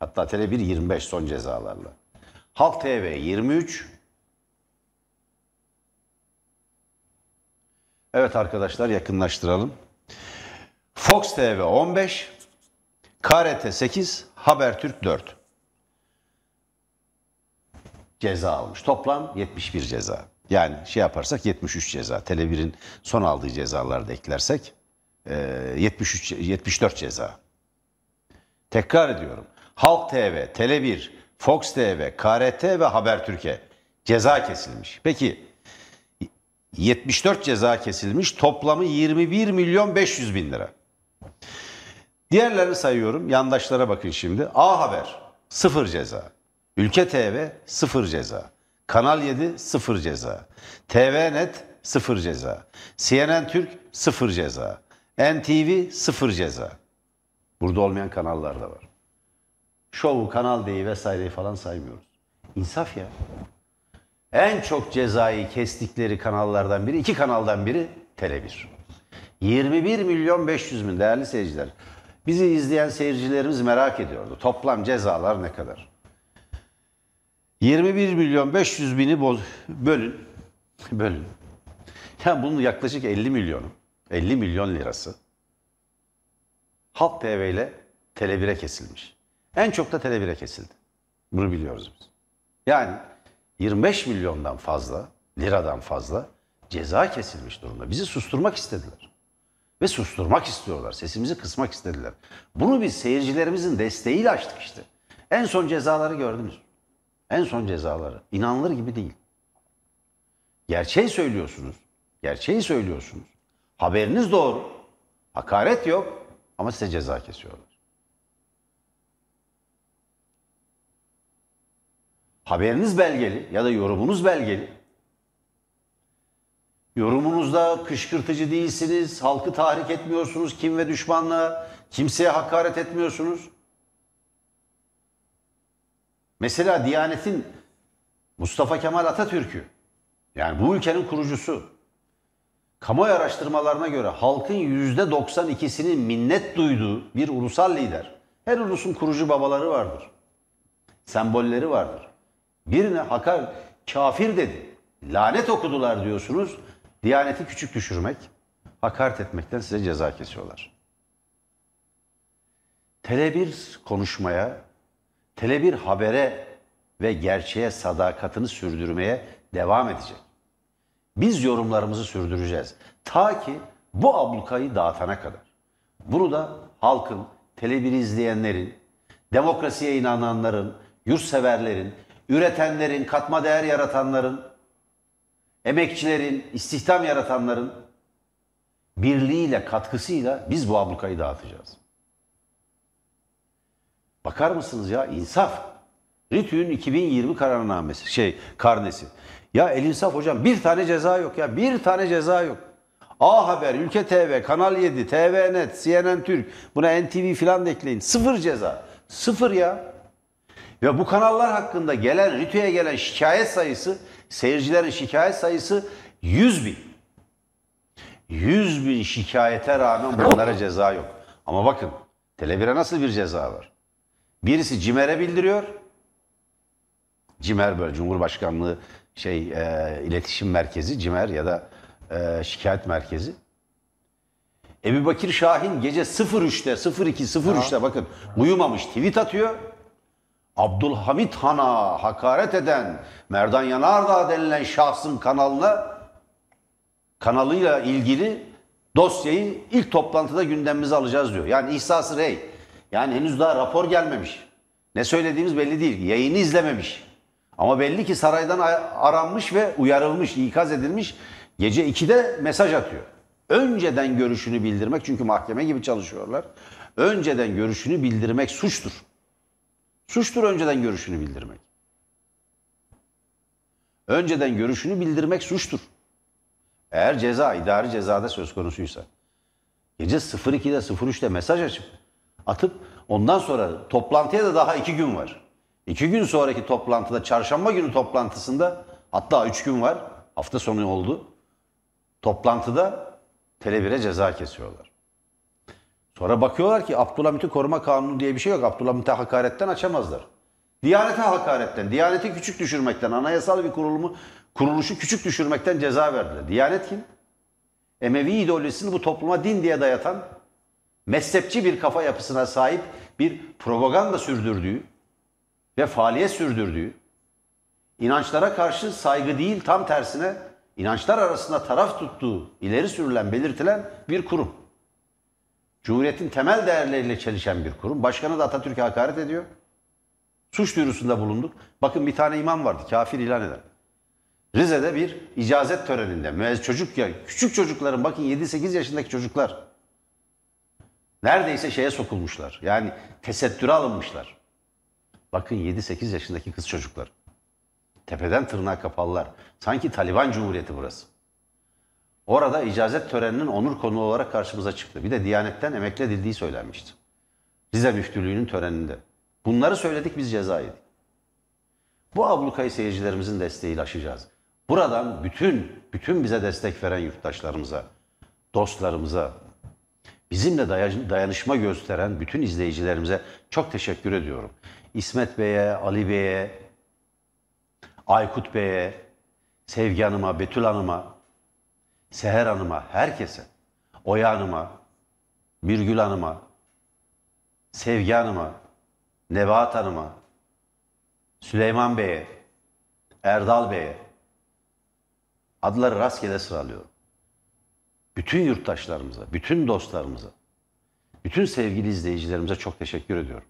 Hatta Tele 1 25 son cezalarla. Halk TV 23. Evet arkadaşlar yakınlaştıralım. Fox TV 15, KRT 8, Habertürk 4. Ceza almış. Toplam 71 ceza. Yani şey yaparsak 73 ceza. Tele1'in son aldığı cezaları da eklersek e, 73 74 ceza. Tekrar ediyorum. Halk TV, Tele1, Fox TV, KRT ve Habertürk'e ceza kesilmiş. Peki 74 ceza kesilmiş. Toplamı 21 milyon 500 bin lira. Diğerlerini sayıyorum. Yandaşlara bakın şimdi. A Haber 0 ceza. Ülke TV 0 ceza. Kanal 7 0 ceza. TVNet 0 ceza. CNN Türk 0 ceza. NTV 0 ceza. Burada olmayan kanallar da var. Şovu, Kanal D'yi vesaireyi falan saymıyoruz. İnsaf ya. En çok cezayı kestikleri kanallardan biri, iki kanaldan biri Tele1. 21 milyon 500 bin değerli seyirciler. Bizi izleyen seyircilerimiz merak ediyordu. Toplam cezalar ne kadar? 21 milyon 500 bini boz, bölün. Bölün. Yani bunun yaklaşık 50 milyonu, 50 milyon lirası Halk TV ile Tele1'e kesilmiş. En çok da Tele1'e kesildi. Bunu biliyoruz biz. Yani 25 milyondan fazla, liradan fazla ceza kesilmiş durumda. Bizi susturmak istediler. Ve susturmak istiyorlar. Sesimizi kısmak istediler. Bunu biz seyircilerimizin desteğiyle açtık işte. En son cezaları gördünüz. En son cezaları. İnanılır gibi değil. Gerçeği söylüyorsunuz. Gerçeği söylüyorsunuz. Haberiniz doğru. Hakaret yok ama size ceza kesiyorlar. haberiniz belgeli ya da yorumunuz belgeli. Yorumunuzda kışkırtıcı değilsiniz, halkı tahrik etmiyorsunuz, kim ve düşmanla, kimseye hakaret etmiyorsunuz. Mesela Diyanet'in Mustafa Kemal Atatürk'ü, yani bu ülkenin kurucusu, kamuoyu araştırmalarına göre halkın yüzde 92'sinin minnet duyduğu bir ulusal lider. Her ulusun kurucu babaları vardır. Sembolleri vardır. Birine hakar, kafir dedi. Lanet okudular diyorsunuz. Diyaneti küçük düşürmek, hakaret etmekten size ceza kesiyorlar. Tele1 konuşmaya, Tele1 habere ve gerçeğe sadakatini sürdürmeye devam edecek. Biz yorumlarımızı sürdüreceğiz. Ta ki bu ablukayı dağıtana kadar. Bunu da halkın, Tele1 izleyenlerin, demokrasiye inananların, yurtseverlerin, üretenlerin, katma değer yaratanların, emekçilerin, istihdam yaratanların birliğiyle, katkısıyla biz bu ablukayı dağıtacağız. Bakar mısınız ya insaf. RİTÜ'nün 2020 kararnamesi, şey karnesi. Ya el insaf hocam bir tane ceza yok ya bir tane ceza yok. A Haber, Ülke TV, Kanal 7, TVNet, CNN Türk, buna NTV filan da ekleyin. Sıfır ceza. Sıfır ya. Ve bu kanallar hakkında gelen, ritüye gelen şikayet sayısı, seyircilerin şikayet sayısı 100 bin. 100 bin şikayete rağmen bunlara ceza yok. Ama bakın, Tele1'e nasıl bir ceza var? Birisi CİMER'e bildiriyor. CİMER böyle Cumhurbaşkanlığı şey e, iletişim merkezi CİMER ya da e, şikayet merkezi. Ebu Bakir Şahin gece 03'te 02 03'te bakın uyumamış tweet atıyor. Abdülhamit Han'a hakaret eden Merdan Yanardağ denilen şahsın kanalına kanalıyla ilgili dosyayı ilk toplantıda gündemimize alacağız diyor. Yani İhsas Rey Yani henüz daha rapor gelmemiş. Ne söylediğimiz belli değil. Yayını izlememiş. Ama belli ki saraydan aranmış ve uyarılmış, ikaz edilmiş. Gece 2'de mesaj atıyor. Önceden görüşünü bildirmek çünkü mahkeme gibi çalışıyorlar. Önceden görüşünü bildirmek suçtur. Suçtur önceden görüşünü bildirmek. Önceden görüşünü bildirmek suçtur. Eğer ceza, idari cezada söz konusuysa. Gece 02'de 03'te mesaj açıp atıp ondan sonra toplantıya da daha iki gün var. İki gün sonraki toplantıda çarşamba günü toplantısında hatta üç gün var hafta sonu oldu. Toplantıda Tele1'e ceza kesiyorlar. Sonra bakıyorlar ki Abdülhamit'i koruma kanunu diye bir şey yok. Abdülhamit'e hakaretten açamazlar. Diyanete hakaretten, Diyaneti küçük düşürmekten, anayasal bir kurulumu, kuruluşu küçük düşürmekten ceza verdiler. Diyanet kim? Emevi ideolojisini bu topluma din diye dayatan, mezhepçi bir kafa yapısına sahip bir propaganda sürdürdüğü ve faaliyet sürdürdüğü, inançlara karşı saygı değil tam tersine inançlar arasında taraf tuttuğu ileri sürülen, belirtilen bir kurum. Cumhuriyetin temel değerleriyle çelişen bir kurum. Başkanı da Atatürk'e hakaret ediyor. Suç duyurusunda bulunduk. Bakın bir tane imam vardı, kafir ilan eden. Rize'de bir icazet töreninde çocuk ya küçük çocukların bakın 7-8 yaşındaki çocuklar neredeyse şeye sokulmuşlar. Yani tesettüre alınmışlar. Bakın 7-8 yaşındaki kız çocuklar. Tepeden tırnağa kapalılar. Sanki Taliban Cumhuriyeti burası. Orada icazet töreninin onur konuğu olarak karşımıza çıktı. Bir de Diyanet'ten emekli edildiği söylenmişti. Rize Müftülüğü'nün töreninde. Bunları söyledik biz ceza. Bu ablukayı seyircilerimizin desteğiyle aşacağız. Buradan bütün bütün bize destek veren yurttaşlarımıza, dostlarımıza, bizimle daya- dayanışma gösteren bütün izleyicilerimize çok teşekkür ediyorum. İsmet Bey'e, Ali Bey'e, Aykut Bey'e, Sevgi Hanım'a, Betül Hanım'a, Seher Hanım'a, herkese, Oya Hanım'a, Birgül Hanım'a, Sevgi Hanım'a, Nebahat Hanım'a, Süleyman Bey'e, Erdal Bey'e, adları rastgele sıralıyorum. Bütün yurttaşlarımıza, bütün dostlarımıza, bütün sevgili izleyicilerimize çok teşekkür ediyorum.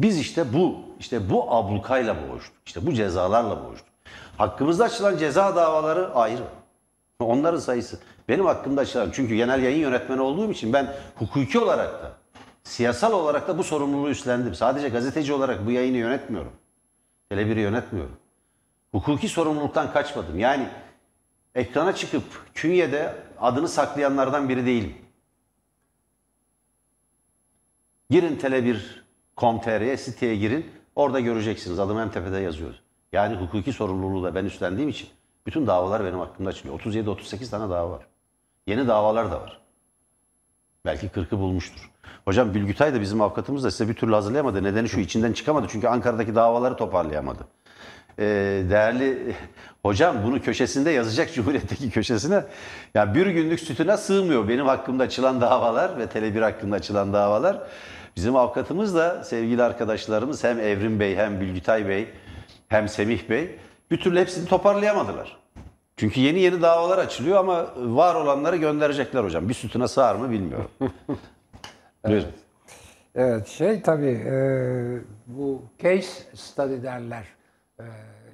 Biz işte bu, işte bu ablukayla boğuştuk. İşte bu cezalarla boğuştuk. Hakkımızda açılan ceza davaları ayrı. Onların sayısı. Benim hakkımda açılan, çünkü genel yayın yönetmeni olduğum için ben hukuki olarak da, siyasal olarak da bu sorumluluğu üstlendim. Sadece gazeteci olarak bu yayını yönetmiyorum. Tele1'i yönetmiyorum. Hukuki sorumluluktan kaçmadım. Yani ekrana çıkıp künyede adını saklayanlardan biri değilim. Girin tele1.com.tr'ye siteye girin. Orada göreceksiniz. Adım en tepede yazıyor. Yani hukuki sorumluluğu da ben üstlendiğim için bütün davalar benim hakkımda açılıyor. 37-38 tane dava var. Yeni davalar da var. Belki 40'ı bulmuştur. Hocam Bilgütay da bizim avukatımız da size bir türlü hazırlayamadı. Nedeni şu içinden çıkamadı. Çünkü Ankara'daki davaları toparlayamadı. Ee, değerli hocam bunu köşesinde yazacak Cumhuriyet'teki köşesine. Ya bir günlük sütuna sığmıyor benim hakkımda açılan davalar ve Tele1 hakkında açılan davalar. Bizim avukatımız da sevgili arkadaşlarımız hem Evrim Bey hem Bilgütay Bey hem Semih Bey bir türlü hepsini toparlayamadılar. Çünkü yeni yeni davalar açılıyor ama var olanları gönderecekler hocam. Bir sütuna sığar mı bilmiyorum. Buyurun. Evet şey tabii e, bu case study derler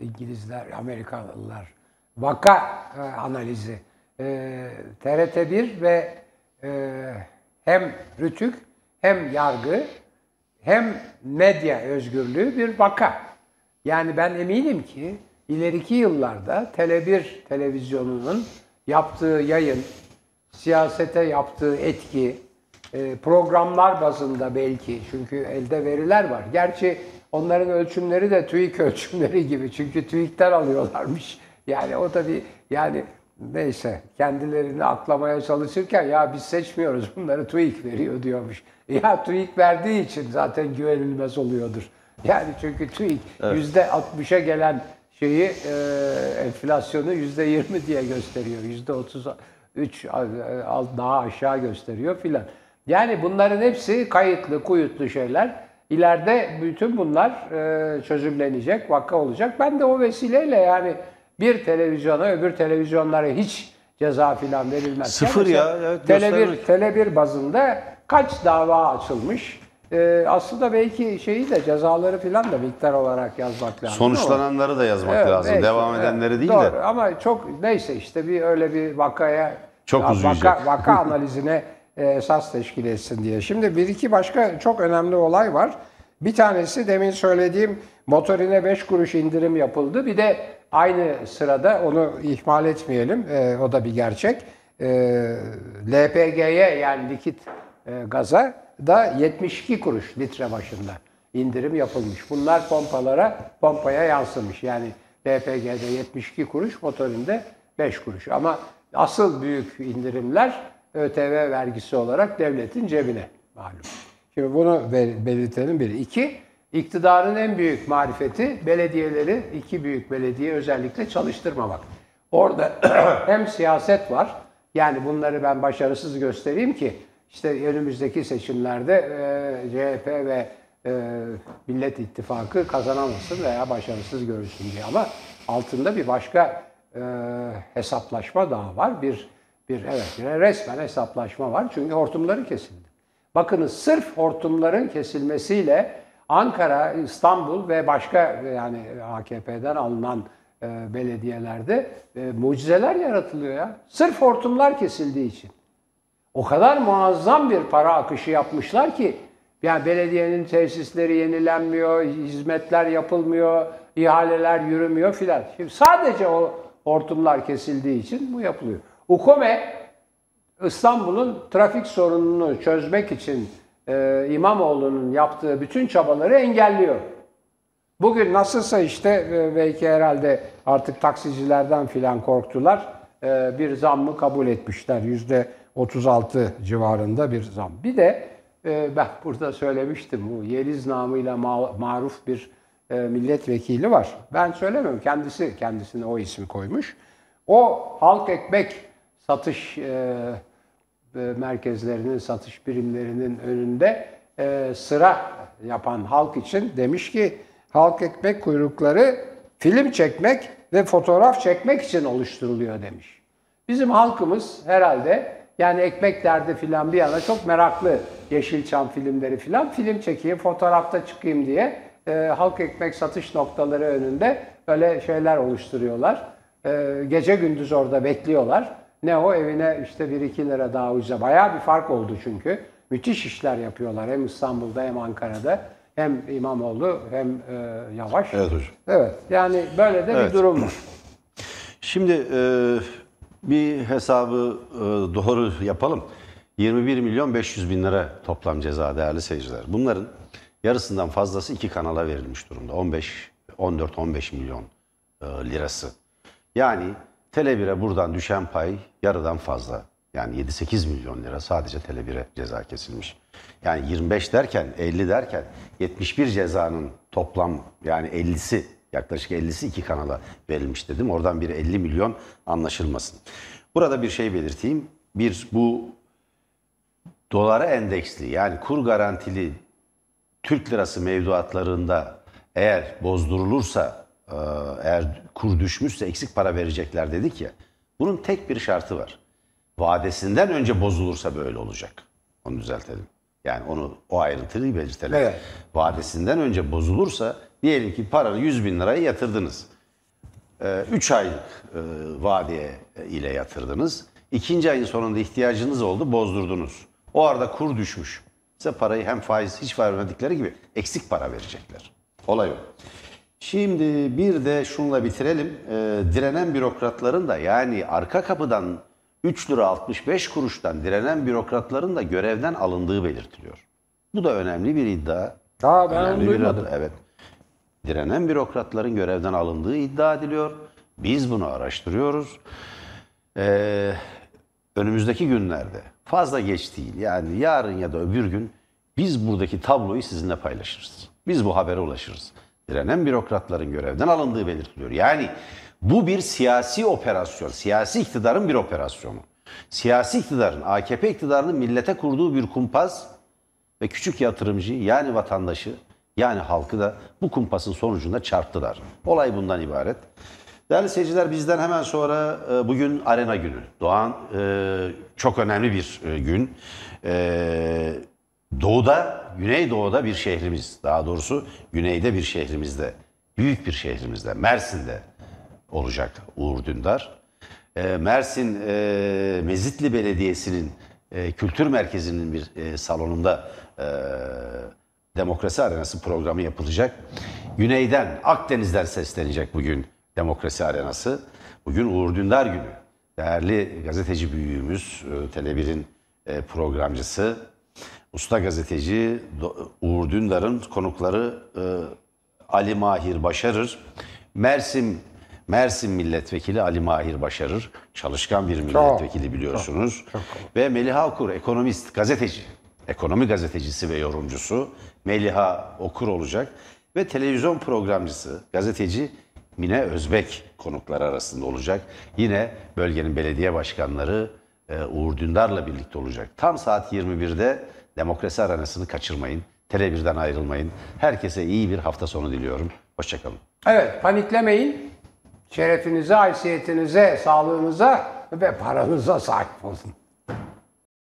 e, İngilizler, Amerikalılar. Vaka e, analizi. E, TRT1 ve e, hem Rütük hem yargı hem medya özgürlüğü bir vaka. Yani ben eminim ki ileriki yıllarda Tele1 televizyonunun yaptığı yayın, siyasete yaptığı etki, e, programlar bazında belki çünkü elde veriler var. Gerçi onların ölçümleri de TÜİK ölçümleri gibi çünkü TÜİK'ten alıyorlarmış. Yani o da bir yani neyse kendilerini aklamaya çalışırken ya biz seçmiyoruz bunları TÜİK veriyor diyormuş. Ya TÜİK verdiği için zaten güvenilmez oluyordur. Yani çünkü TÜİK yüzde 60'a gelen şeyi e, enflasyonu yüzde 20 diye gösteriyor. Yüzde 33 daha aşağı gösteriyor filan. Yani bunların hepsi kayıtlı, kuyutlu şeyler. İleride bütün bunlar e, çözümlenecek, vaka olacak. Ben de o vesileyle yani bir televizyona öbür televizyonlara hiç ceza filan verilmez. Sıfır ya, evet, Tele1, göstermek. Tele1 bazında kaç dava açılmış? e, aslında belki şeyi de cezaları falan da miktar olarak yazmak lazım. Sonuçlananları da yazmak Evet, lazım. belki, Devam evet. edenleri değil Doğru. de. Ama çok neyse işte bir öyle bir vakaya Çok vaka, uzayacak. vaka analizine e, esas teşkil etsin diye. Şimdi bir iki başka çok önemli olay var. Bir tanesi demin söylediğim motorine 5 kuruş indirim yapıldı. Bir de aynı sırada onu ihmal etmeyelim. e, o da bir gerçek. E, LPG'ye yani likit e, gaza da 72 kuruş litre başında indirim yapılmış. Bunlar pompalara, pompaya yansımış. Yani LPG'de 72 kuruş, motorinde 5 kuruş. Ama asıl büyük indirimler ÖTV vergisi olarak devletin cebine malum. Şimdi bunu bel- belirtelim bir. İki, iktidarın en büyük marifeti belediyeleri, iki büyük belediye özellikle çalıştırmamak. Orada hem siyaset var, yani bunları ben başarısız göstereyim ki işte önümüzdeki seçimlerde e, CHP ve e, Millet İttifakı kazanamasın veya başarısız görülsün diye. Ama altında bir başka e, hesaplaşma daha var. Bir bir evet resmen hesaplaşma var. Çünkü hortumları kesildi. Bakınız sırf hortumların kesilmesiyle Ankara, İstanbul ve başka yani AKP'den alınan e, belediyelerde e, mucizeler yaratılıyor ya. Sırf hortumlar kesildiği için. O kadar muazzam bir para akışı yapmışlar ki yani belediyenin tesisleri yenilenmiyor, hizmetler yapılmıyor, ihaleler yürümüyor filan. Şimdi sadece o hortumlar kesildiği için bu yapılıyor. UKOME İstanbul'un trafik sorununu çözmek için e, İmamoğlu'nun yaptığı bütün çabaları engelliyor. Bugün nasılsa işte e, belki herhalde artık taksicilerden filan korktular. E, bir zammı kabul etmişler. Yüzde 36 civarında bir zam. Bir de e, ben burada söylemiştim bu Yeliz namıyla ma- maruf bir e, milletvekili var. Ben söylemiyorum. Kendisi kendisine o ismi koymuş. O halk ekmek satış e, e, merkezlerinin, satış birimlerinin önünde e, sıra yapan halk için demiş ki halk ekmek kuyrukları film çekmek ve fotoğraf çekmek için oluşturuluyor demiş. Bizim halkımız herhalde yani ekmek derdi filan bir yana çok meraklı Yeşilçam filmleri filan film çekeyim, fotoğrafta çıkayım diye e, halk ekmek satış noktaları önünde öyle şeyler oluşturuyorlar. E, gece gündüz orada bekliyorlar. Ne o evine işte 1-2 lira daha ucuza. Bayağı bir fark oldu çünkü. Müthiş işler yapıyorlar hem İstanbul'da hem Ankara'da. Hem İmamoğlu hem e, Yavaş. Evet hocam. Evet yani böyle de Evet. bir durum var. Şimdi e, bir hesabı e, doğru yapalım. 21 milyon 500 bin lira toplam ceza değerli seyirciler. Bunların yarısından fazlası iki kanala verilmiş durumda. 15, 14-15 milyon e, lirası. Yani Tele1'e buradan düşen pay yarıdan fazla. Yani 7-8 milyon lira sadece Tele1'e ceza kesilmiş. Yani 25 derken 50 derken 71 cezanın toplam yani 50'si yaklaşık 50'si iki kanala verilmiş dedim. Oradan bir 50 milyon anlaşılmasın. Burada bir şey belirteyim. Bir bu dolara endeksli yani kur garantili Türk lirası mevduatlarında eğer bozdurulursa, eğer kur düşmüşse eksik para verecekler dedik ya. Bunun tek bir şartı var. Vadesinden önce bozulursa böyle olacak. Onu düzeltelim. Yani onu o ayrıntıyı belirtelim. Evet. Vadesinden önce bozulursa diyelim ki paranı 100 bin lirayı yatırdınız. 3 aylık e, vadeye ile yatırdınız. İkinci ayın sonunda ihtiyacınız oldu, bozdurdunuz. O arada kur düşmüş. Size parayı hem faiz hiç vermedikleri gibi eksik para verecekler. Olay o. Şimdi bir de şunla bitirelim. E, direnen bürokratların da yani arka kapıdan 3 lira 65 kuruştan direnen bürokratların da görevden alındığı belirtiliyor. Bu da önemli bir iddia. Aa, ben onu Önemli bir duymadım. adı- Evet. Direnen bürokratların görevden alındığı iddia ediliyor. Biz bunu araştırıyoruz. Ee, önümüzdeki günlerde fazla geç değil yani yarın ya da öbür gün biz buradaki tabloyu sizinle paylaşırız. Biz bu habere ulaşırız. Direnen bürokratların görevden alındığı belirtiliyor. Yani bu bir siyasi operasyon, siyasi iktidarın bir operasyonu. Siyasi iktidarın, AKP iktidarının millete kurduğu bir kumpaz ve küçük yatırımcı yani vatandaşı yani halkı da bu kumpasın sonucunda çarptılar. Olay bundan ibaret. Değerli seyirciler bizden hemen sonra e, bugün Arena Günü. Doğan e, çok önemli bir e, gün. Doğuda, güneydoğuda bir şehrimiz, daha doğrusu güneyde bir şehrimizde, büyük bir şehrimizde, Mersin'de olacak Uğur Dündar. E, Mersin e, Mezitli Belediyesi'nin e, kültür merkezinin bir e, salonunda e, Demokrasi Arenası programı yapılacak. Güneyden, Akdeniz'den seslenecek bugün Demokrasi Arenası. Bugün Uğur Dündar günü. Değerli gazeteci büyüğümüz, e, Tele1'in e, programcısı, usta gazeteci Uğur Dündar'ın konukları e, Ali Mahir Başarır, Mersin Mersin Milletvekili Ali Mahir Başarır, çalışkan bir milletvekili biliyorsunuz. Ve Meliha Okur, ekonomist, gazeteci, ekonomi gazetecisi ve yorumcusu Meliha Okur olacak. Ve televizyon programcısı, gazeteci Mine Özbek konuklar arasında olacak. Yine bölgenin belediye başkanları e, Uğur Dündar'la birlikte olacak. Tam saat 21'de demokrasi aranasını kaçırmayın. Tele1'den ayrılmayın. Herkese iyi bir hafta sonu diliyorum. Hoşçakalın. Evet paniklemeyin. Şerefinize, haysiyetinize, sağlığınıza ve paranıza sahip olun.